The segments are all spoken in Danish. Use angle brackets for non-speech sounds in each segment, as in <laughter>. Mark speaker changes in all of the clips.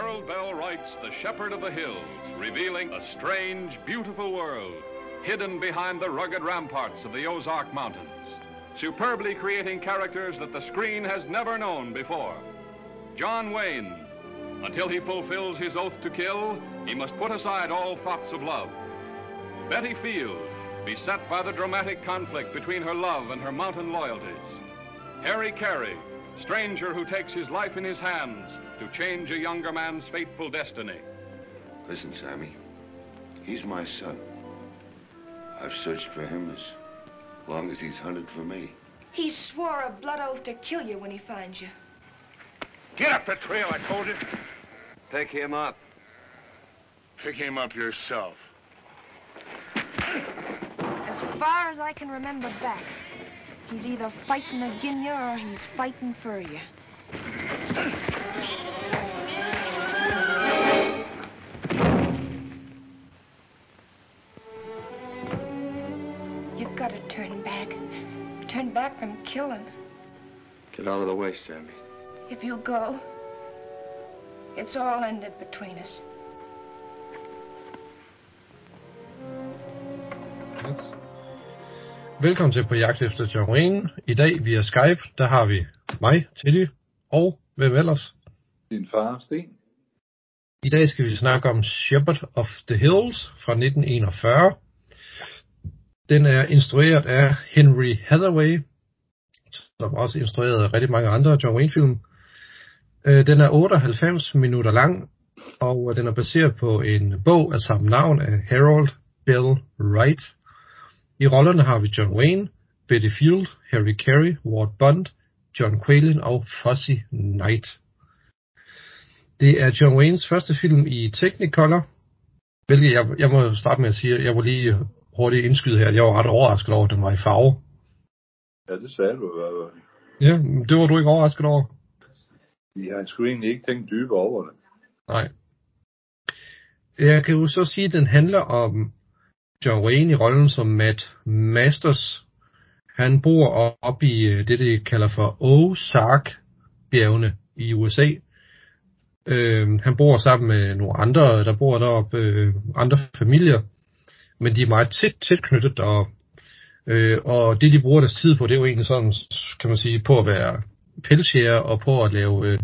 Speaker 1: Harold Bell writes The Shepherd of the Hills, revealing a strange, beautiful world hidden behind the rugged ramparts of the Ozark Mountains, superbly creating characters that the screen has never known before. John Wayne, until he fulfills his oath to kill, he must put aside all thoughts of love. Betty Field, beset by the dramatic conflict between her love and her mountain loyalties. Harry Carey, stranger who takes his life in his hands to change a younger man's fateful destiny.
Speaker 2: Listen, Sammy. He's my son. I've searched for him as long as he's hunted for me.
Speaker 3: He swore a blood oath to kill you when he finds you.
Speaker 4: Get up the trail, I told you.
Speaker 2: Pick him up.
Speaker 4: Pick him up yourself.
Speaker 3: As far as I can remember back, he's either fighting agin you or he's fighting for you. You've gotta turn back. Turn back from killing.
Speaker 2: Get out of the way, Sammy.
Speaker 3: If you go, it's all ended between us.
Speaker 5: Velkommen til på jagt efter John Wayne. I dag via Skype, der har vi mig, Teddy, og hvem ellers?
Speaker 6: Din far, Sten.
Speaker 5: I dag skal vi snakke om Shepherd of the Hills fra 1941. Den er instrueret af Henry Hathaway, som også instruerede rigtig mange andre John Wayne-film. Øh, Den er 98 minutter lang, og den er baseret på en bog af samme navn af Harold Bell Wright. I rollerne har vi John Wayne, Betty Field, Harry Carey, Ward Bond, John Quaylen og Fuzzy Knight. Det er John Waynes første film i Technicolor, hvilket jeg, jeg må starte med at sige, at jeg var lige hurtigt indskyde her, jeg var ret overrasket over, at den var i farve.
Speaker 6: Ja, det sagde du i hvert fald.
Speaker 5: Ja, det var du ikke overrasket over?
Speaker 6: Vi har sgu egentlig ikke tænkt dybere over det.
Speaker 5: Nej. Jeg kan jo så sige, at den handler om John Wayne i rollen som Matt Masters. Han bor op i øh, det, de kalder for Ozark-bjergene i USA. Øh, han bor sammen med nogle andre, der bor deroppe, øh, andre familier. Men de er meget tæt, tæt knyttet, og, øh, og det, de bruger deres tid på, det er jo egentlig sådan, kan man sige, på at være pelsjæger og på at lave øh,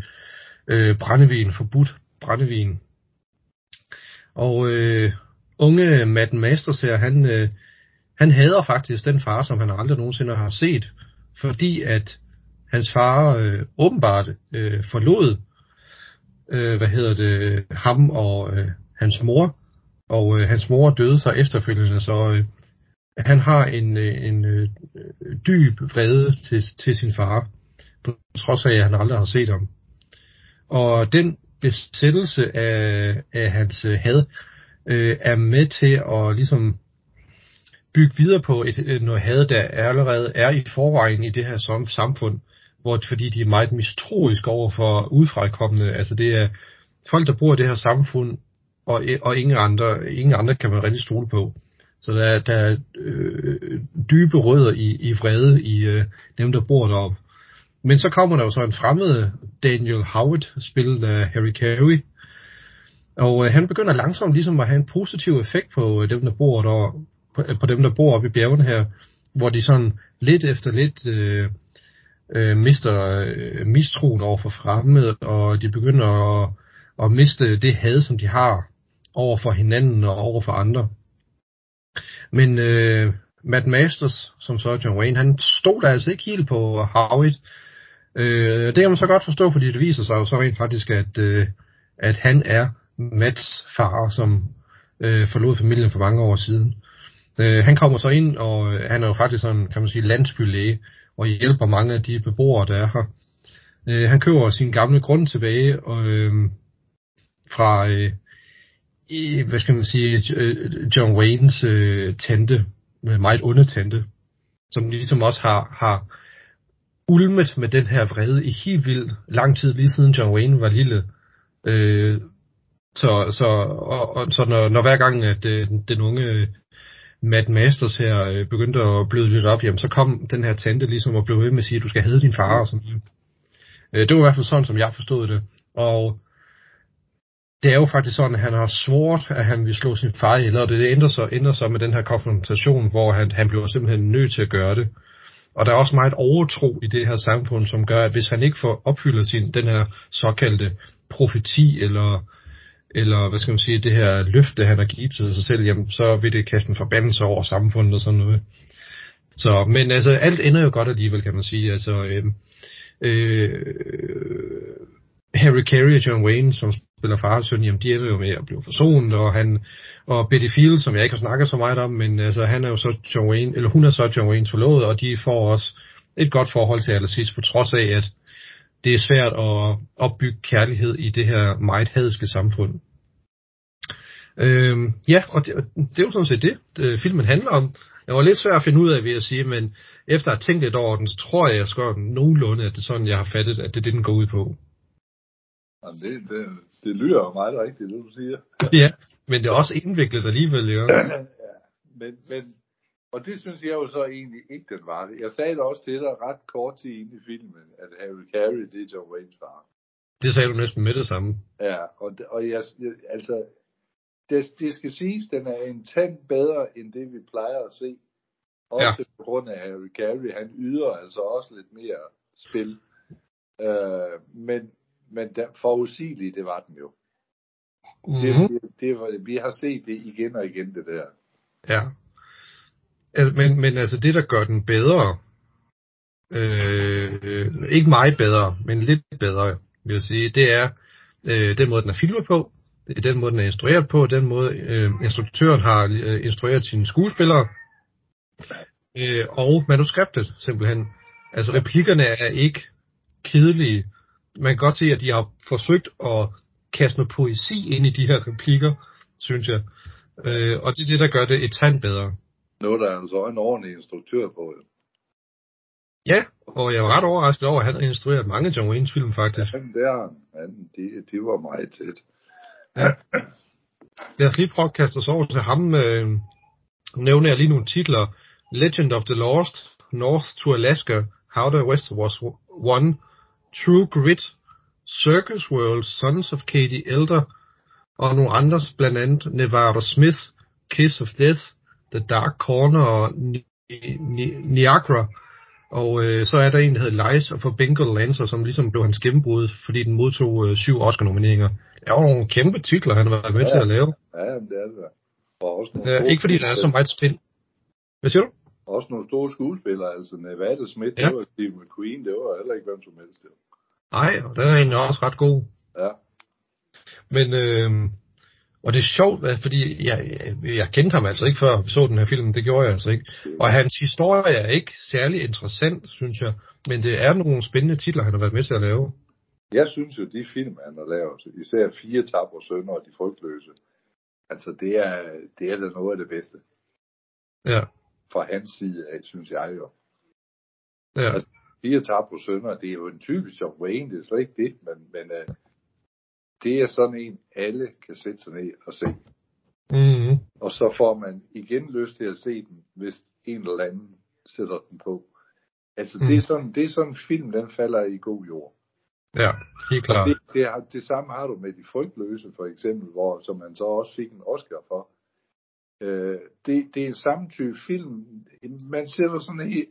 Speaker 5: øh, brændevin, forbudt brændevin. Og øh, unge Matt Masters her, han, øh, han hader faktisk den far, som han aldrig nogensinde har set, fordi at hans far øh, åbenbart øh, forlod, øh, hvad hedder det, ham og øh, hans mor, og øh, hans mor døde så efterfølgende, så øh, han har en, øh, en øh, dyb vrede til, til sin far, på trods af, at han aldrig har set ham. Og den besættelse af, af hans øh, had øh, er med til at ligesom bygge videre på et, øh, noget had, der allerede er i forvejen i det her som, samfund, hvor, fordi de er meget mistroiske over for udfrakommende. Altså det er folk, der bor i det her samfund, og, og ingen, andre, ingen andre kan man rigtig stole på. Så der, der er øh, dybe rødder i, i vrede i øh, dem, der bor deroppe. Men så kommer der jo så en fremmed Daniel Howard, spillet af Harry Carey. Og øh, han begynder langsomt ligesom at have en positiv effekt på øh, dem, der bor der, på, øh, på dem, der bor oppe i bjergene her, hvor de sådan lidt efter lidt øh, øh, mister øh, mistroen over for fremmede, og de begynder at, at miste det had, som de har over for hinanden og over for andre. Men øh, Matt Masters, som så er John Wayne, han stoler altså ikke helt på Howitt. Øh, det kan man så godt forstå, fordi det viser sig jo så rent faktisk, at, øh, at han er Mats far, som øh, forlod familien for mange år siden. Øh, han kommer så ind, og øh, han er jo faktisk sådan, kan man sige, landsbylæge, og hjælper mange af de beboere, der er her. Øh, han køber sin gamle grund tilbage og, øh, fra, øh, i, hvad skal man sige, øh, John Waynes øh, tante, meget onde tante, som ligesom også har, har ulmet med den her vrede i helt vildt lang tid, lige siden John Wayne var lille. Øh, så, så, og, og, så når, når hver gang, at øh, den unge øh, Matt Masters her øh, begyndte at bløde lidt op, jamen, så kom den her tante ligesom og blev ved med at sige, at du skal have din far og sådan noget. Øh, det var i hvert fald sådan, som jeg forstod det. Og det er jo faktisk sådan, at han har svoret, at han vil slå sin far ihjel, og det ændrer sig, ændrer sig med den her konfrontation, hvor han, han bliver simpelthen nødt til at gøre det. Og der er også meget overtro i det her samfund, som gør, at hvis han ikke får opfyldt sin, den her såkaldte profeti, eller, eller hvad skal man sige, det her løfte, han har givet til sig selv, jamen, så vil det kaste en forbandelse over samfundet og sådan noget. Så, men altså, alt ender jo godt alligevel, kan man sige. Altså, øh, øh, Harry Carey og John Wayne, som spiller far og søn, jamen de ender jo med at blive forsonet, og han, og Betty Field, som jeg ikke har snakket så meget om, men altså han er jo så John Wayne, eller hun er så John Waynes forlovet, og de får også et godt forhold til allersidst, på trods af, at det er svært at opbygge kærlighed i det her meget hadske samfund. Øhm, ja, og det, det er jo sådan set det, det, filmen handler om. Det var lidt svært at finde ud af, vil jeg sige, men efter at have tænkt lidt over den, så tror jeg, jeg skal nogenlunde, at det er sådan, jeg har fattet, at det er det, den går ud på.
Speaker 6: Jamen, det, det, det lyder jo meget rigtigt, det du siger.
Speaker 5: ja, men det er også indviklet alligevel, jo.
Speaker 6: ja, men, men, og det synes jeg jo så egentlig ikke, den var det. Jeg sagde det også til dig ret kort tid inde i filmen, at Harry Carey, det er John Waynes far.
Speaker 5: Det sagde du næsten med det samme.
Speaker 6: Ja, og, og jeg, altså, det, det skal siges, den er en tand bedre, end det vi plejer at se. Også ja. på grund af Harry Carey. Han yder altså også lidt mere spil. Øh, men, men der, forudsigeligt, det var den jo. Mm-hmm. Det, det, det vi har set det igen og igen, det der.
Speaker 5: Ja. Altså, men, men altså det, der gør den bedre, øh, ikke meget bedre, men lidt bedre, vil jeg sige, det er øh, den måde, den er filmet på, det er den måde, den er instrueret på, den måde, øh, instruktøren har øh, instrueret sine skuespillere, øh, og manuskriptet, simpelthen. Altså replikkerne er ikke kedelige. Man kan godt se, at de har forsøgt at kaste noget poesi ind i de her replikker, synes jeg. Øh, og det er det, der gør det et tand bedre.
Speaker 6: Der er altså en ordentlig instruktør på.
Speaker 5: Ja, og jeg var ret overrasket over, at han har instrueret mange John Waynes film, faktisk.
Speaker 6: Ja, det er han. han de, de var meget tæt.
Speaker 5: Ja. Lad os lige prøve at kaste os over til ham. Øh, nævner jeg lige nogle titler. Legend of the Lost, North to Alaska, How the West Was Won, True Grit, Circus World, Sons of Katie Elder, og nogle andre, blandt andet Nevada Smith, Kiss of Death, The Dark Corner og Niagara. Og øh, så er der en, der hedder Lies of a Bengal Lancer, som ligesom blev hans gennembrud, fordi den modtog øh, syv Oscar-nomineringer. Det er jo nogle kæmpe titler, han har været med ja, til at lave.
Speaker 6: Ja, det er det. Og også
Speaker 5: nogle ja, ikke fordi der er så meget spil. Hvad siger du?
Speaker 6: Også nogle store skuespillere, altså Nevada Smith, ja. det var Steve McQueen, det var heller ikke hvem som helst. Det.
Speaker 5: Nej, og den er egentlig også ret god.
Speaker 6: Ja.
Speaker 5: Men, øh, og det er sjovt, fordi jeg, jeg, jeg kendte ham altså ikke før vi så den her film, det gjorde jeg altså ikke. Og hans historie er ikke særlig interessant, synes jeg, men det er nogle spændende titler, han har været med til at lave.
Speaker 6: Jeg synes jo, de film, han har lavet, især Fire Tabre Sønder og De Frygtløse, altså det er, det er da noget af det bedste.
Speaker 5: Ja.
Speaker 6: Fra hans side af, synes jeg jo.
Speaker 5: Ja.
Speaker 6: Altså, Fire Tabre Sønder, det er jo en typisk John Wayne, det er slet ikke det, men, men uh, det er sådan en, alle kan sætte sig ned og se.
Speaker 5: Mm-hmm.
Speaker 6: Og så får man igen lyst til at se den, hvis en eller anden sætter den på. Altså, mm. det, er sådan, det er sådan en film, den falder i god jord.
Speaker 5: Ja, helt klart.
Speaker 6: Det, det, har, det samme har du med De Frygtløse, for eksempel, hvor, som man så også fik en Oscar for. Øh, det, det er en samme type film. Man sætter sådan <clears throat> i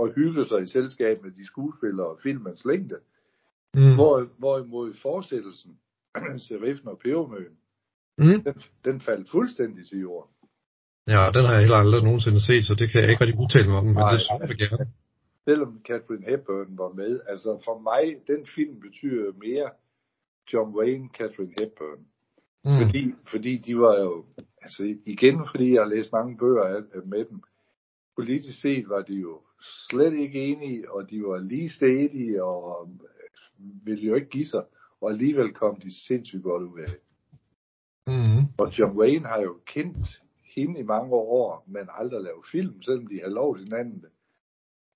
Speaker 6: og hygger sig i selskab med de skuespillere og filmens længde. Mm. Hvor, hvorimod fortsættelsen, <clears throat> Sheriffen og Pebermøen, mm. den, den faldt fuldstændig til jorden.
Speaker 5: Ja, den har jeg heller aldrig nogensinde set, så det kan jeg ikke rigtig udtale mig om, men Nej, det synes jeg gerne. <laughs>
Speaker 6: Selvom Catherine Hepburn var med, altså for mig, den film betyder mere John Wayne, Catherine Hepburn. Mm. Fordi, fordi de var jo, altså igen fordi jeg har læst mange bøger med dem, politisk set var de jo slet ikke enige, og de var lige stedige, og ville jo ikke give sig, og alligevel kom de sindssygt godt ud af det.
Speaker 5: Mm.
Speaker 6: Og John Wayne har jo kendt hende i mange år, men aldrig lavet film, selvom de har lov hinanden.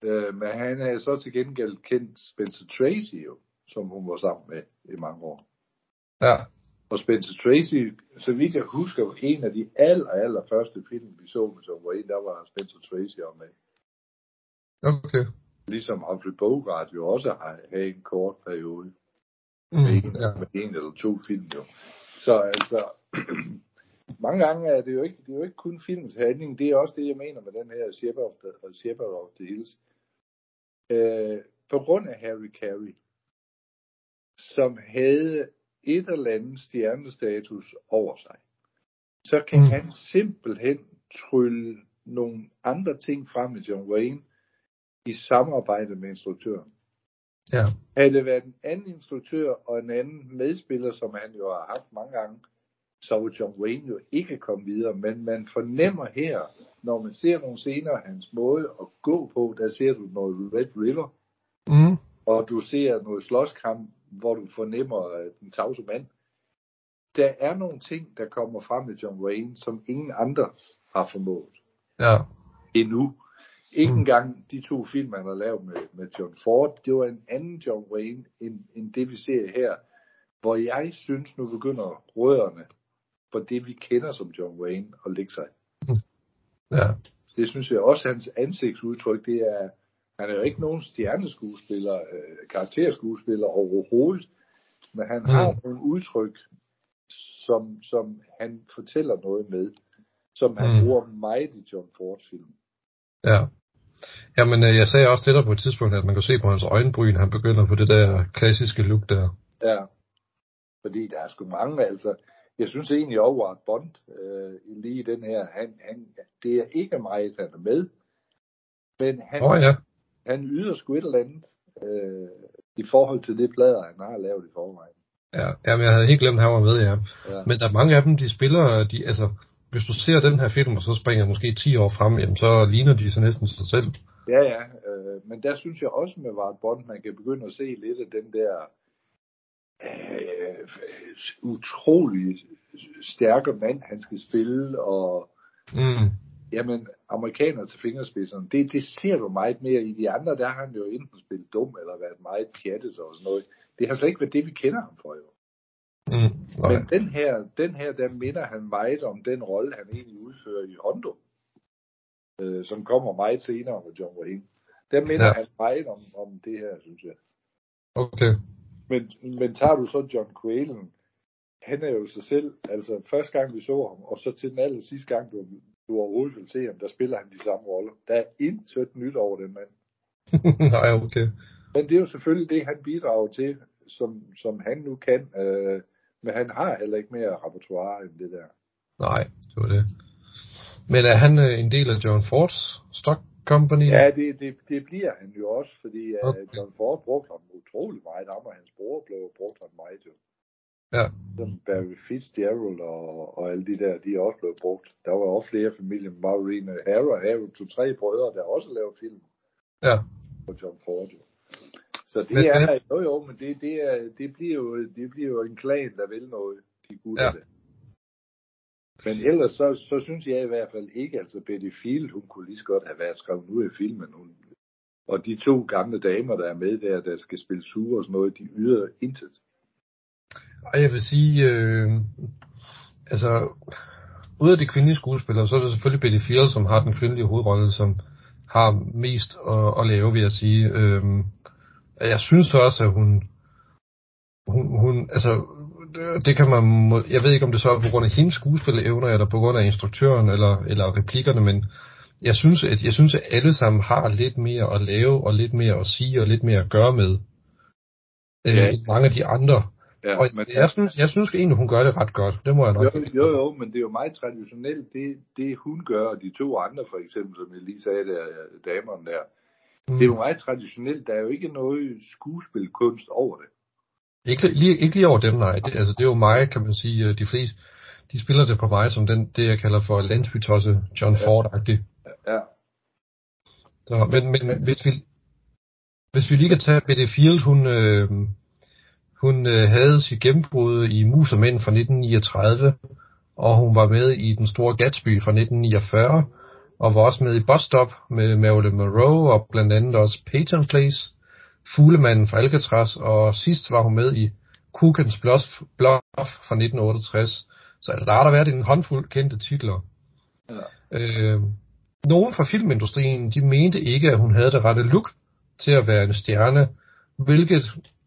Speaker 6: Øh, men han er så til gengæld kendt Spencer Tracy jo, som hun var sammen med i mange år.
Speaker 5: Ja.
Speaker 6: Og Spencer Tracy, så vidt jeg husker, en af de aller, aller første film, vi så med John Wayne, der var Spencer Tracy om med.
Speaker 5: Okay.
Speaker 6: Ligesom Humphrey Bogart jo også har en kort periode.
Speaker 5: Mm,
Speaker 6: med, en,
Speaker 5: ja.
Speaker 6: med en eller to film jo. Så altså, <clears throat> mange gange er det jo ikke, det er jo ikke kun filmens handling, det er også det, jeg mener med den her Shepherd of the, Shepherd of the Hills. Øh, på grund af Harry Carey, som havde et eller andet stjernestatus over sig, så kan mm. han simpelthen trylle nogle andre ting frem med John Wayne i samarbejde med instruktøren.
Speaker 5: Ja.
Speaker 6: Havde det været en anden instruktør og en anden medspiller, som han jo har haft mange gange, så var John Wayne jo ikke kommet videre. Men man fornemmer her, når man ser nogle scener af hans måde at gå på, der ser du noget Red River,
Speaker 5: mm.
Speaker 6: og du ser noget slåskamp, hvor du fornemmer den tavse mand. Der er nogle ting, der kommer frem med John Wayne, som ingen andre har formået.
Speaker 5: Ja.
Speaker 6: Endnu. Ikke mm. engang de to film, han har lavet med, med John Ford, det var en anden John Wayne, end, end det vi ser her, hvor jeg synes, nu begynder rødderne for det, vi kender som John Wayne, at lægge sig.
Speaker 5: Mm. Ja.
Speaker 6: Det synes jeg også, hans ansigtsudtryk, det er, han er jo ikke nogen stjerneskuespiller, øh, karakterskuespiller overhovedet, men han mm. har nogle udtryk, som, som han fortæller noget med, som han mm. bruger meget i John Ford film.
Speaker 5: Ja. Jamen, øh, jeg sagde også til dig på et tidspunkt, at man kan se på hans øjenbryn, han begynder på det der klassiske look der.
Speaker 6: Ja, fordi der er sgu mange, altså, jeg synes egentlig over at Bond, øh, lige den her, han, han, det er ikke meget, han er med, men han,
Speaker 5: oh, ja.
Speaker 6: han yder sgu et eller andet øh, i forhold til det plader, han har lavet i forvejen.
Speaker 5: Ja, jamen, jeg havde helt glemt, at han var med, ja. ja. Men der er mange af dem, de spiller, de, altså, hvis du ser den her film, og så springer måske 10 år frem, jamen, så ligner de så næsten sig selv.
Speaker 6: Ja, ja, øh, men der synes jeg også med Vart Bond, man kan begynde at se lidt af den der øh, utrolig stærke mand, han skal spille, og
Speaker 5: mm.
Speaker 6: jamen, amerikaner til fingerspidserne, det, det ser du meget mere i de andre, der har han jo enten spillet dum, eller været meget pjattet og sådan noget. Det har slet ikke været det, vi kender ham for, jo.
Speaker 5: Mm,
Speaker 6: Men den her, den her, der minder han meget om den rolle, han egentlig udfører i Hondo, øh, som kommer meget senere med John Wayne. Der minder ja. han meget om, om det her, synes jeg.
Speaker 5: Okay.
Speaker 6: Men, men tager du så John Quaylen, han er jo sig selv, altså første gang vi så ham, og så til den aller sidste gang, du, du overhovedet vil se ham, der spiller han de samme roller. Der er intet nyt over den mand. <laughs>
Speaker 5: Nej, okay.
Speaker 6: Men det er jo selvfølgelig det, han bidrager til, som, som han nu kan. Øh, men han har heller ikke mere repertoire end det der.
Speaker 5: Nej, det var det. Men er han øh, en del af John Fords stock company?
Speaker 6: Ja, det, det, det bliver han jo også, fordi øh, okay. John Ford brugte ham utrolig meget. Ham og hans bror blev brugt ham meget jo.
Speaker 5: Ja.
Speaker 6: Som Barry Fitzgerald og, og alle de der, de er også blevet brugt. Der var også flere familier, Maureen Harrow, Harrow, to-tre brødre, der også lavede film.
Speaker 5: Ja.
Speaker 6: På John Ford jo. Så det er, jo jo, men det, det, er, det, bliver jo, det bliver jo en klan, der vil noget, de gutter ja. der. Men ellers så, så synes jeg i hvert fald ikke, altså Betty Field, hun kunne lige så godt have været skrevet ud i filmen. Hun, og de to gamle damer, der er med der, der skal spille sure og sådan noget, de yder intet.
Speaker 5: Og jeg vil sige, øh, altså, ud af de kvindelige skuespillere, så er det selvfølgelig Betty Field, som har den kvindelige hovedrolle, som har mest at, at lave, vil jeg sige. Øh, jeg synes også, at hun, hun, hun altså, det kan man, jeg ved ikke om det så er på grund af hendes skuespillerevner, eller på grund af instruktøren, eller, eller replikkerne, men jeg synes, at, jeg synes, at alle sammen har lidt mere at lave, og lidt mere at sige, og lidt mere at gøre med, øh, ja. end mange af de andre.
Speaker 6: Ja,
Speaker 5: og men, jeg, synes, jeg synes egentlig, hun gør det ret godt. Det må jeg nok
Speaker 6: jo, jo, jo, men det er jo meget traditionelt, det, det hun gør, og de to andre for eksempel, som jeg lige sagde der, damerne der, Mm. Det er jo meget traditionelt. Der er jo ikke noget skuespilkunst over det.
Speaker 5: Ikke lige, ikke lige over dem, nej. Det, altså, det er jo mig, kan man sige. Øh, de fleste, de spiller det på mig som den, det, jeg kalder for landsbytosse John ja. Ford-agtig.
Speaker 6: Ja.
Speaker 5: Så, men, men hvis vi, hvis vi lige kan tage Betty Field, hun, øh, hun øh, havde sit gennembrud i Mus og Mænd fra 1939, og hun var med i Den Store Gatsby fra 1949, og var også med i Bus Stop med Marilyn Monroe og blandt andet også Peyton Place, Fuglemanden fra Alcatraz, og sidst var hun med i Cookens Bluff, Bluff fra 1968. Så altså, der har der været en håndfuld kendte titler.
Speaker 6: Ja.
Speaker 5: Øh, nogen fra filmindustrien, de mente ikke, at hun havde det rette look til at være en stjerne, hvilket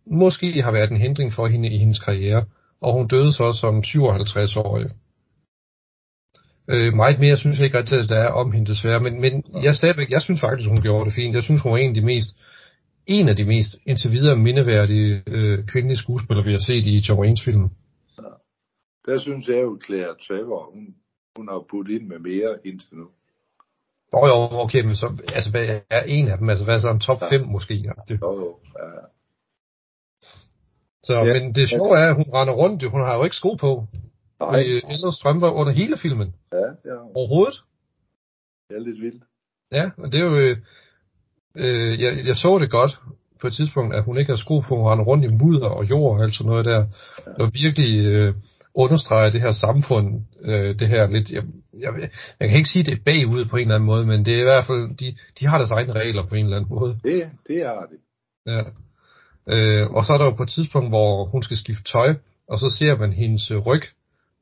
Speaker 5: måske har været en hindring for hende i hendes karriere. og hun døde så som 57-årig. Øh, meget mere synes jeg ikke at der er om hende desværre, men, men jeg stadigvæk, jeg synes faktisk, hun gjorde det fint. Jeg synes, hun var en af de mest, en af de mest indtil videre mindeværdige øh, kvindelige skuespillere, vi har set i John Waynes film.
Speaker 6: Der synes jeg jo, Claire Trevor, hun, hun har puttet ind med mere indtil nu.
Speaker 5: Åh oh, jo, okay, men så, altså, hvad er en af dem? Altså, hvad er så en top 5 ja. måske? Ja.
Speaker 6: Det. Jo, jo, ja.
Speaker 5: Så, ja. men det sjove er, at hun render rundt, hun har jo ikke sko på. Nej. Eller strømper under hele filmen.
Speaker 6: Ja, ja.
Speaker 5: Overhovedet.
Speaker 6: Det er lidt vildt.
Speaker 5: Ja, og det er jo, øh, øh, jeg, jeg så det godt på et tidspunkt, at hun ikke har sko på, hun render rundt i mudder og jord og alt sådan noget der. Ja. Og virkelig øh, understreger det her samfund, øh, det her lidt, jeg, jeg, jeg kan ikke sige, det er bagud på en eller anden måde, men det er i hvert fald, de, de har deres egne regler på en eller anden måde.
Speaker 6: Det, det har de.
Speaker 5: Ja. Øh, og så er der jo på et tidspunkt, hvor hun skal skifte tøj, og så ser man hendes ryg,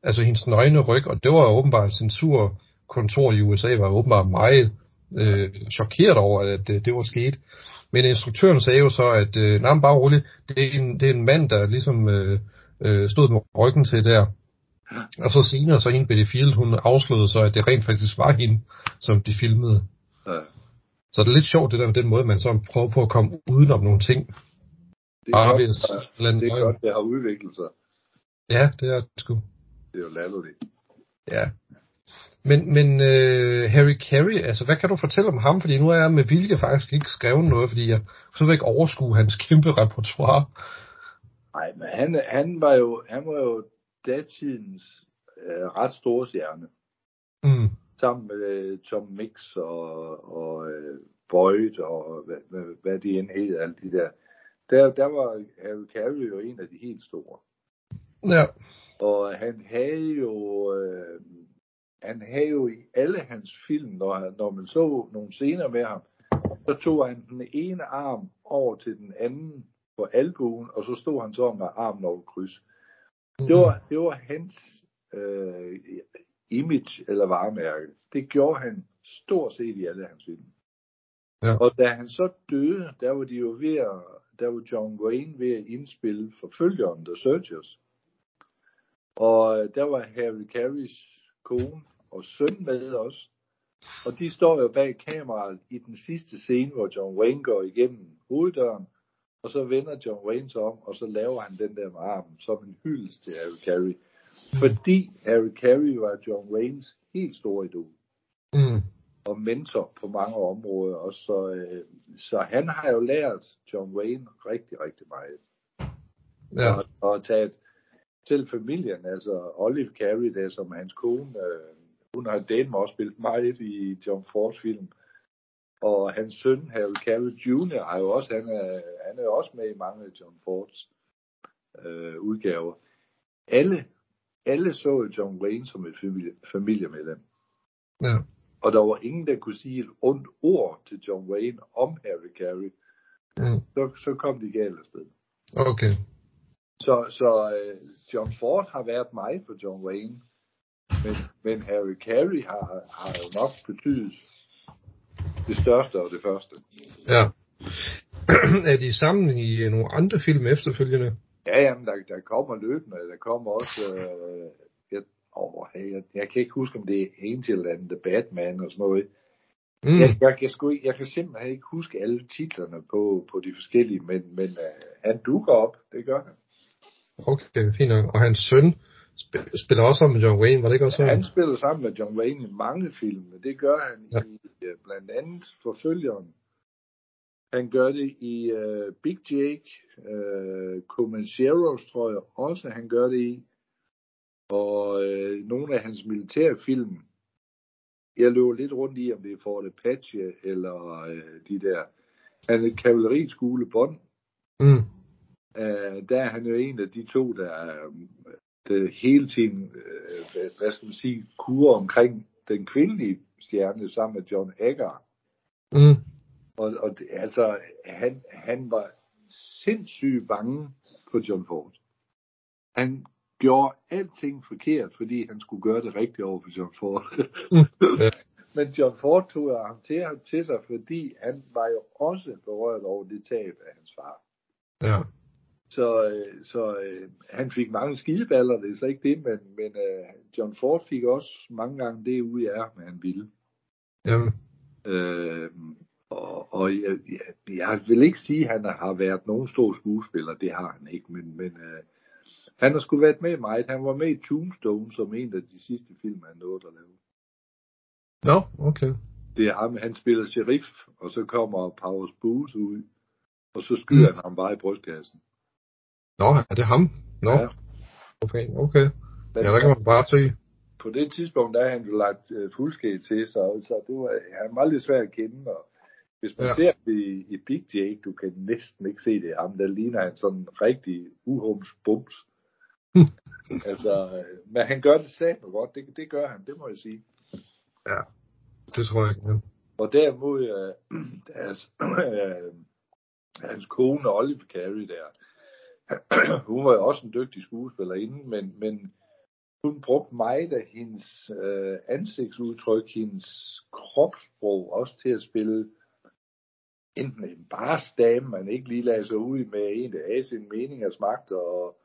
Speaker 5: altså hendes nøgne ryg, og det var åbenbart censurkontor i USA, var åbenbart meget øh, chokeret over, at øh, det var sket. Men instruktøren sagde jo så, at øh, nej, bare roligt, det er, en, det er en mand, der ligesom øh, øh, stod med ryggen til der. Og så senere, så hende Betty Field, hun afslørede så, at det rent faktisk var hende, som de filmede. Ja. Så det er lidt sjovt, det der med den måde, man så prøver på at komme udenom nogle ting.
Speaker 6: Det er, godt, det, det er godt, det har udviklet sig.
Speaker 5: Ja, det er det sgu.
Speaker 6: Det er jo latterligt.
Speaker 5: Ja. Men, men uh, Harry Carey, altså hvad kan du fortælle om ham? Fordi nu er jeg med vilje faktisk ikke skrevet noget, fordi jeg så ikke overskue hans kæmpe repertoire.
Speaker 6: Nej, men han, han, var jo, han var jo datidens uh, ret store stjerne.
Speaker 5: Mm.
Speaker 6: Sammen med uh, Tom Mix og, og uh, Boyd og hvad, hvad, hvad de end hed, alle de der. Der, der var Harry Carey jo en af de helt store.
Speaker 5: Ja.
Speaker 6: Og han havde jo, øh, han havde jo i alle hans film, når, når man så nogle scener med ham, så tog han den ene arm over til den anden på albuen, og så stod han så med armen over kryds. Det var, det var hans øh, image eller varemærke. Det gjorde han stort set i alle hans film. Ja. Og da han så døde, der var de jo ved at, der var John Wayne ved at indspille forfølgeren The Searchers. Og der var Harry Careys kone og søn med os. Og de står jo bag kameraet i den sidste scene, hvor John Wayne går igennem hoveddøren. Og så vender John Wayne sig om, og så laver han den der med armen som en hyldest til Harry Carey. Fordi Harry Carey var John Waynes helt store idol.
Speaker 5: Mm.
Speaker 6: Og mentor på mange områder også. Så, øh, så han har jo lært John Wayne rigtig, rigtig meget.
Speaker 5: Ja.
Speaker 6: Og, og taget selv familien, altså Olive Carey, der som hans kone, øh, hun har delt også spillet meget i John Fords film. Og hans søn, Harry Carey Jr., er jo også, han er, han er jo også med i mange af John Fords øh, udgaver. Alle, alle så John Wayne som et familie, familiemedlem.
Speaker 5: Ja.
Speaker 6: Og der var ingen, der kunne sige et ondt ord til John Wayne om Harry Carey.
Speaker 5: Mm.
Speaker 6: Så, så kom de galt afsted.
Speaker 5: Okay.
Speaker 6: Så, så uh, John Ford har været mig for John Wayne, men, men Harry Carey har, har jo nok betydet det største og det første.
Speaker 5: Ja. <clears throat> er de sammen i nogle andre film efterfølgende?
Speaker 6: Ja, jamen, der, der kommer løbende. Der kommer også... Øh, jeg, åh, jeg, jeg kan ikke huske, om det er Angel eller The Batman og sådan noget. Mm. Jeg, jeg, jeg, sgu, jeg kan simpelthen ikke huske alle titlerne på, på de forskellige, men, men uh, han dukker op. Det gør han.
Speaker 5: Okay, fint nok. Og hans søn spiller også sammen med John Wayne, var det ikke også
Speaker 6: ja, Han spiller sammen med John Wayne i mange film, men det gør han ja. i blandt andet Forfølgeren. Han gør det i uh, Big Jake, uh, Comancheros tror jeg også, han gør det i. Og uh, nogle af hans militærfilm, jeg løber lidt rundt i, om det er Fort Apache eller uh, de der. Han er kavaleriskole Bond.
Speaker 5: Mm
Speaker 6: øh, der er han jo en af de to, der, der hele tiden, øh, hvad skal man sige, kurer omkring den kvindelige stjerne sammen med John Egger.
Speaker 5: Mm.
Speaker 6: Og, og det, altså, han, han var sindssygt bange for John Ford. Han gjorde alting forkert, fordi han skulle gøre det rigtigt over for John Ford. Mm. <laughs> Men John Ford tog ham til, til sig, fordi han var jo også berørt over det tab af hans far.
Speaker 5: Ja.
Speaker 6: Så, øh, så øh, han fik mange skideballer, det er så ikke det, men, men øh, John Ford fik også mange gange det ud af ham, han ville.
Speaker 5: Jamen.
Speaker 6: Øh, og, og jeg, jeg, jeg vil ikke sige, at han har været nogen stor skuespiller, det har han ikke, men, men øh, han har sgu været med meget. Han var med i Tombstone som en af de sidste film, han nåede at lave.
Speaker 5: Nå, okay.
Speaker 6: Det er ham, han spiller sheriff, og så kommer Powers Booth ud, og så skyder mm. han ham bare i brystkassen.
Speaker 5: Nå, er det ham? Nå. Ja. Okay, okay. Men, ja, der kan man bare se.
Speaker 6: På det tidspunkt, der er han jo lagt uh, fuldskæg til, så, så det var, han meget lidt svært at kende, og hvis man ja. ser i, i Big Jake, du kan næsten ikke se det ham, der ligner han sådan rigtig uhums bums. <laughs> altså, øh, men han gør det sandt godt, det, det gør han, det må jeg sige.
Speaker 5: Ja, det tror jeg ikke. Ja.
Speaker 6: Og derimod, uh, <clears throat> deres, uh, <clears throat> hans kone Olive Carey der, <clears throat> hun var jo også en dygtig skuespillerinde, men, men hun brugte meget af hendes øh, ansigtsudtryk, hendes kropssprog også til at spille enten en bare dame, man ikke lige lader sig ud med en, der af sin mening og smagt, og,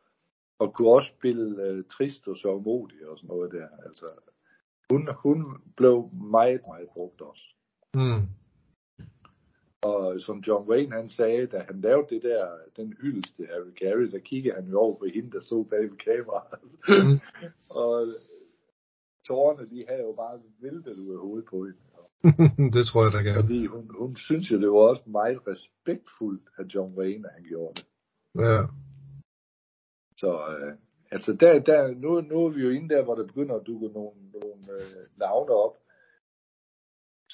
Speaker 6: og kunne også spille øh, trist og sørgmodig og sådan noget der. Altså, hun, hun blev meget, meget brugt også.
Speaker 5: Mm.
Speaker 6: Og som John Wayne han sagde, da han lavede det der, den hyldest til Harry Carey, der kiggede han jo over på hende, der stod bag ved kameraet. Mm. <laughs> og tårerne, de havde jo bare væltet ud af hovedet på hende. <laughs>
Speaker 5: det tror jeg da gerne.
Speaker 6: Fordi hun, hun synes jo, det var også meget respektfuldt af John Wayne, at han gjorde det.
Speaker 5: Ja.
Speaker 6: Så øh, altså der, der, nu, nu er vi jo inde der, hvor der begynder at dukke nogle, nogle øh, navne op,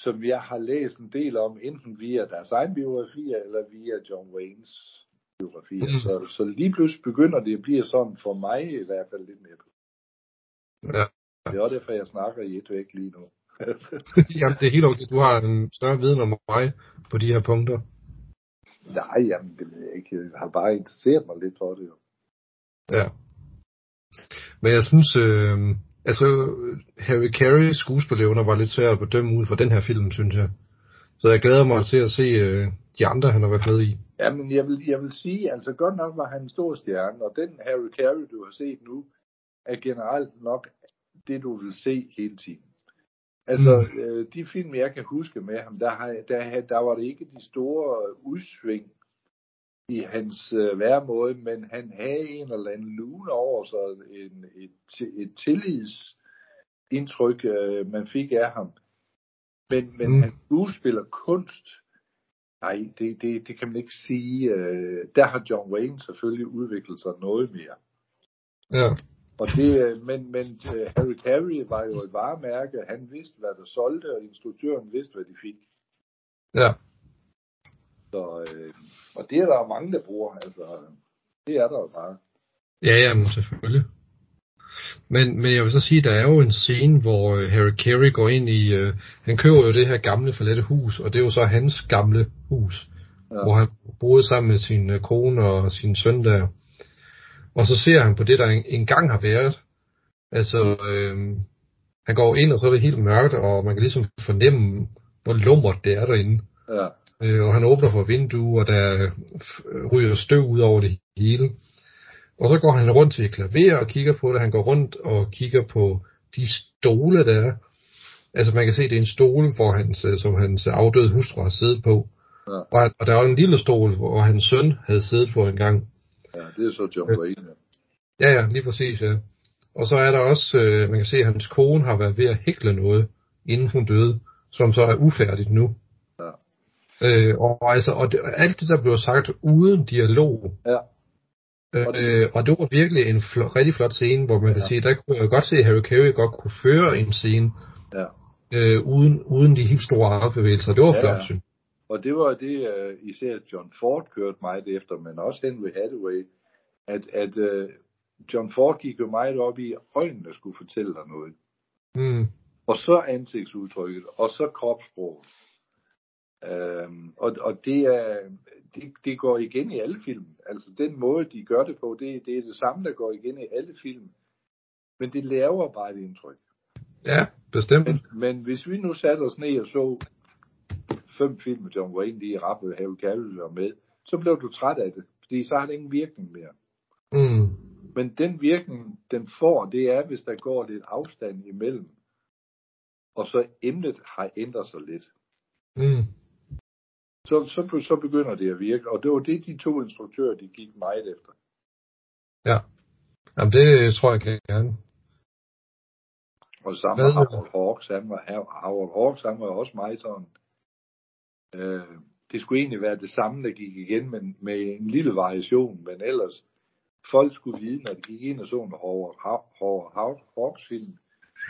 Speaker 6: som jeg har læst en del om, enten via deres egen biografier, eller via John Waynes biografier. Mm. Så, så lige pludselig begynder det at blive sådan, for mig i hvert fald lidt mere.
Speaker 5: Ja.
Speaker 6: Det er også derfor, jeg snakker i et væk lige nu. <laughs>
Speaker 5: jamen, det er helt okay. Du har en større viden om mig på de her punkter.
Speaker 6: Nej, jamen, det ved jeg ikke. Jeg har bare interesseret mig lidt for det jo.
Speaker 5: Ja. Men jeg synes, øh, altså Harry Carey skuespillerevner var lidt svært at bedømme ud fra den her film, synes jeg. Så jeg glæder mig til at se øh, de andre, han har været med i.
Speaker 6: Jamen, jeg vil, jeg vil sige, altså godt nok var han en stor stjerne, og den Harry Carey, du har set nu, er generelt nok det, du vil se hele tiden. Altså, mm. øh, de film, jeg kan huske med ham, der, har, der, der var det ikke de store udsving i hans øh, væremåde, men han havde en eller anden lune over sig, en, et, et tillidsindtryk, øh, man fik af ham. Men, men mm. han skuespiller kunst, nej, det, det, det kan man ikke sige. Øh, der har John Wayne selvfølgelig udviklet sig noget mere.
Speaker 5: Ja.
Speaker 6: Og det, øh, men, men uh, Harry Carey var jo et varemærke. Han vidste, hvad der solgte, og instruktøren vidste, hvad de fik.
Speaker 5: Ja.
Speaker 6: Så, øh, og det er der mange, der bruger. Altså, det er der jo bare.
Speaker 5: Ja, ja, selvfølgelig. Men, men jeg vil så sige, der er jo en scene, hvor øh, Harry Carey går ind i, uh, han køber jo det her gamle forladte hus, og det er jo så hans gamle hus, ja. hvor han boede sammen med sin uh, kone og sin søn der. Og så ser han på det, der engang har været. Altså, øh, han går ind, og så er det helt mørkt, og man kan ligesom fornemme, hvor lummert det er derinde.
Speaker 6: Ja.
Speaker 5: Øh, og han åbner for vinduet, og der ryger støv ud over det hele. Og så går han rundt til klaver og kigger på det. Han går rundt og kigger på de stole, der er. Altså man kan se, det er en stol, hvor hans, øh, som hans afdøde hustru har siddet på. Ja. Og, og der er en lille stol, hvor hans søn havde siddet på en gang.
Speaker 6: Ja, det er så John Wayne.
Speaker 5: Ja, ja, lige præcis, ja. Og så er der også, øh, man kan se, at hans kone har været ved at hækle noget, inden hun døde, som så er ufærdigt nu.
Speaker 6: Ja.
Speaker 5: Øh, og, altså, og det, alt det, der blev sagt uden dialog.
Speaker 6: Ja.
Speaker 5: Øh, og, det, og det var virkelig en fl- rigtig flot scene, hvor man ja. kan sige, der kunne jeg godt se, at Harry Carey godt kunne føre en scene,
Speaker 6: ja.
Speaker 5: øh, uden, uden de helt store armbevægelser. Det var ja, flot, synes
Speaker 6: og det var det, uh, især John Ford kørte meget efter, men også Henry Hathaway, at, at uh, John Ford gik jo meget op i, at øjnene skulle fortælle dig noget.
Speaker 5: Mm.
Speaker 6: Og så ansigtsudtrykket, og så kropssproget. Um, og, og det, er, det, det går igen i alle film. Altså den måde, de gør det på, det, det er det samme, der går igen i alle film. Men det laver bare et indtryk.
Speaker 5: Ja, bestemt.
Speaker 6: Men, men hvis vi nu satte os ned og så fem film John Wayne lige rappede Harry Carey var med, så blev du træt af det fordi så har det ingen virkning mere.
Speaker 5: Mm.
Speaker 6: Men den virkning, den får, det er, hvis der går lidt afstand imellem, og så emnet har ændret sig lidt.
Speaker 5: Mm.
Speaker 6: Så, så, så begynder det at virke, og det var det, de to instruktører, de gik meget efter.
Speaker 5: Ja. Jamen, det tror jeg gerne.
Speaker 6: Og sammen med Howard Hawks, han var, Howard Hawks, han var også meget sådan, øh, det skulle egentlig være det samme, der gik igen, men med en lille variation, men ellers, folk skulle vide, når de gik ind og så en Howard, Howard Hawks film,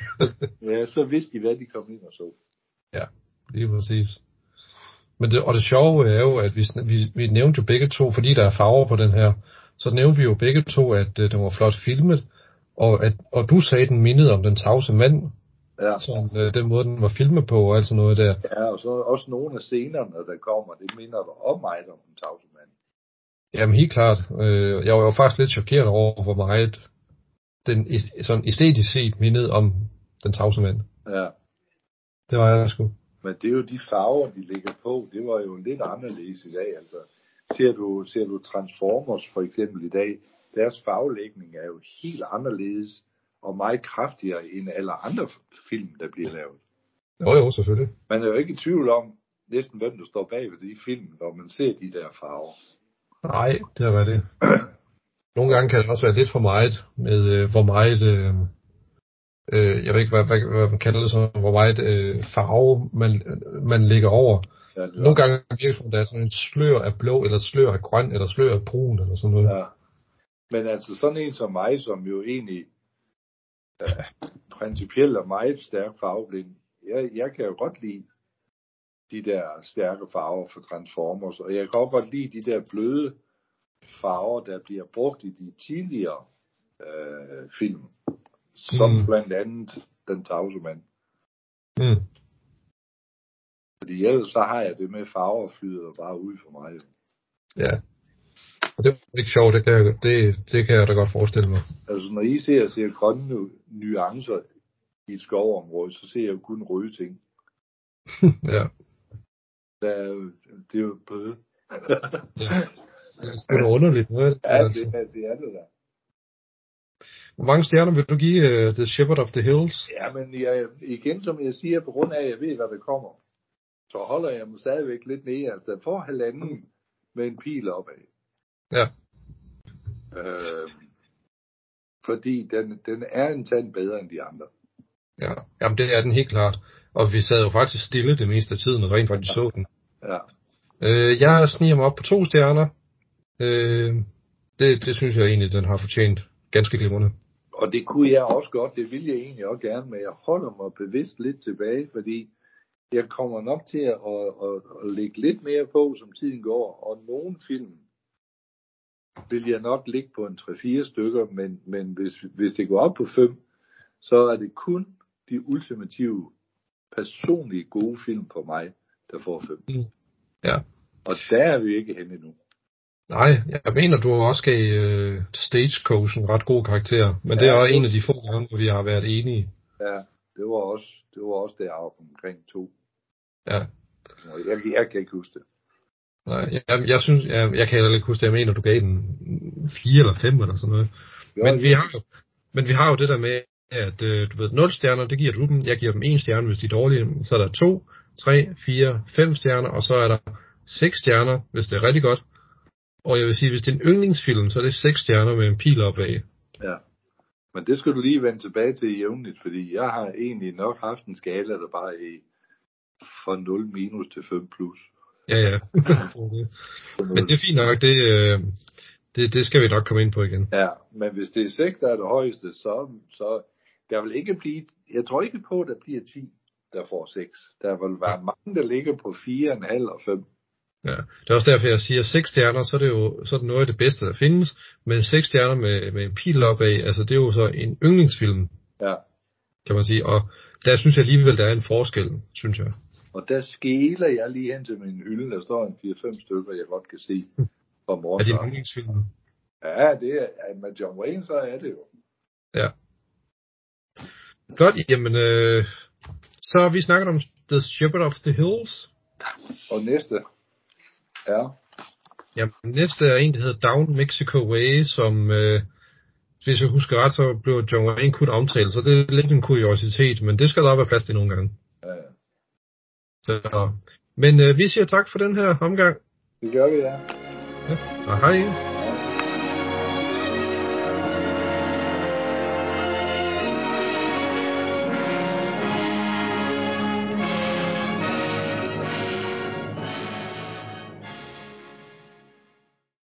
Speaker 6: <laughs> ja, så vidste de, hvad de kom ind og så.
Speaker 5: Ja, lige præcis. Men det, og det sjove er jo, at vi, vi, vi nævnte jo begge to, fordi der er farver på den her, så nævnte vi jo begge to, at uh, den var flot filmet, og, at, og du sagde, at den mindede om den tavse mand.
Speaker 6: Ja.
Speaker 5: Sådan, uh, den måde, den var filmet på, og alt sådan noget der.
Speaker 6: Ja, og så også nogle af scenerne, der kommer, det minder om mig om den tavse mand.
Speaker 5: Jamen helt klart. Uh, jeg var jo faktisk lidt chokeret over, hvor meget den sådan æstetisk set mindede om den tavse mand.
Speaker 6: Ja.
Speaker 5: Det var jeg sgu.
Speaker 6: Men det er jo de farver, de ligger på. Det var jo lidt anderledes i dag. Altså, ser du, ser du Transformers for eksempel i dag, deres farvelægning er jo helt anderledes og meget kraftigere end alle andre film, der bliver lavet.
Speaker 5: Jo, jo, selvfølgelig.
Speaker 6: Man er jo ikke i tvivl om næsten, hvem der står bag ved de film, når man ser de der farver.
Speaker 5: Nej, det er det. Nogle gange kan det også være lidt for meget med, øh, hvor meget, øh, øh, jeg ved ikke, hvad, hvad, hvad man kalder det så, hvor meget øh, farve man, man lægger over. Ja, Nogle gange virker det der er sådan en slør af blå, eller slør af grøn, eller slør af brun, eller sådan noget. Ja.
Speaker 6: Men altså sådan en som mig, som jo egentlig øh, principielt er meget stærk farveblind, jeg, jeg kan jo godt lide de der stærke farver for Transformers, og jeg kan også godt lide de der bløde farver, der bliver brugt i de tidligere øh, film, som mm. blandt andet Den tavse mand.
Speaker 5: Mm.
Speaker 6: Fordi ellers så har jeg det med farver flyder bare ud for mig.
Speaker 5: Ja. Og det er ikke sjovt, det kan, jeg, det, det kan jeg da godt forestille mig.
Speaker 6: Altså når I ser, ser grønne nuancer i et skovområde, så ser jeg jo kun røde ting. <laughs>
Speaker 5: ja.
Speaker 6: Der er jo, det er jo bøde.
Speaker 5: ja. Det er underligt noget.
Speaker 6: Ja, altså. det, er, det er det da.
Speaker 5: Hvor mange stjerner vil du give uh, The Shepherd of the Hills?
Speaker 6: Ja, men jeg, igen, som jeg siger, på grund af, at jeg ved, hvad der kommer, så holder jeg mig stadigvæk lidt nede. Altså, for halvanden med en pil opad.
Speaker 5: Ja.
Speaker 6: Øh, fordi den, den er en tand bedre end de andre.
Speaker 5: Ja, jamen det er den helt klart. Og vi sad jo faktisk stille det meste af tiden, og rent faktisk ja. så den.
Speaker 6: Ja.
Speaker 5: Øh, jeg sniger mig op på to stjerner. Øh, det, det synes jeg egentlig, den har fortjent ganske glimrende.
Speaker 6: Og det kunne jeg også godt, det vil jeg egentlig også gerne, men jeg holder mig bevidst lidt tilbage, fordi jeg kommer nok til at, at, at, at lægge lidt mere på, som tiden går, og nogle film vil jeg nok ligge på en 3-4 stykker, men, men hvis, hvis det går op på 5, så er det kun de ultimative, personlige gode film på mig, der får 5.
Speaker 5: Mm. Ja.
Speaker 6: Og der er vi ikke henne endnu.
Speaker 5: Nej, jeg mener, du også gav uh, Stagecoach en ret god karakter, men ja, det er også en af de få gange, hvor vi har været enige.
Speaker 6: Ja, det var også, det var også deroppe omkring to.
Speaker 5: Ja.
Speaker 6: Jeg, jeg kan ikke huske det.
Speaker 5: Nej, jeg, jeg synes, jeg, jeg kan heller ikke huske det. Jeg mener, du gav den 4 eller 5 eller sådan noget. Jo, men, vi har jo, men vi har jo det der med, at øh, du ved, 0 stjerner, det giver du dem. Jeg giver dem 1 stjerne, hvis de er dårlige. Så er der 2, 3, 4, 5 stjerner, og så er der 6 stjerner, hvis det er rigtig godt. Og jeg vil sige, hvis det er en yndlingsfilm, så er det 6 stjerner med en pil opad.
Speaker 6: Ja. Men det skal du lige vende tilbage til jævnligt, fordi jeg har egentlig nok haft en skala, der bare er fra 0 minus til 5 plus.
Speaker 5: Ja, ja. <laughs> men det er fint nok, det, øh, det, det skal vi nok komme ind på igen.
Speaker 6: Ja, men hvis det er 6, der er det højeste, så, så der vil ikke blive, jeg tror ikke på, at der bliver 10, der får 6. Der vil være mange, der ligger på 4,5 og 5.
Speaker 5: Ja, det er også derfor, jeg siger 6 stjerner, så er det jo så er det noget af det bedste, der findes. Men 6 stjerner med, med en pil opad, altså det er jo så en yndlingsfilm.
Speaker 6: Ja.
Speaker 5: Kan man sige. Og der synes jeg alligevel, der er en forskel, synes jeg.
Speaker 6: Og der skæler jeg lige hen til min hylde, der står en 4-5 stykker, jeg godt kan se fra morgen.
Speaker 5: Er det en yndlingsfilm?
Speaker 6: Ja, det er, med John Wayne, så er det jo.
Speaker 5: Ja. Godt, jamen, øh, så har vi snakket om The Shepherd of the Hills.
Speaker 6: Og næste er
Speaker 5: Ja, næste er en, der hedder Down Mexico Way, som, øh, hvis jeg husker ret, så blev John Wayne kun omtalt, så det er lidt en kuriositet, men det skal der være plads til nogle gange.
Speaker 6: Ja, ja.
Speaker 5: Så, men øh, vi siger tak for den her omgang.
Speaker 6: Det gør vi, ja.
Speaker 5: Ja, og hej.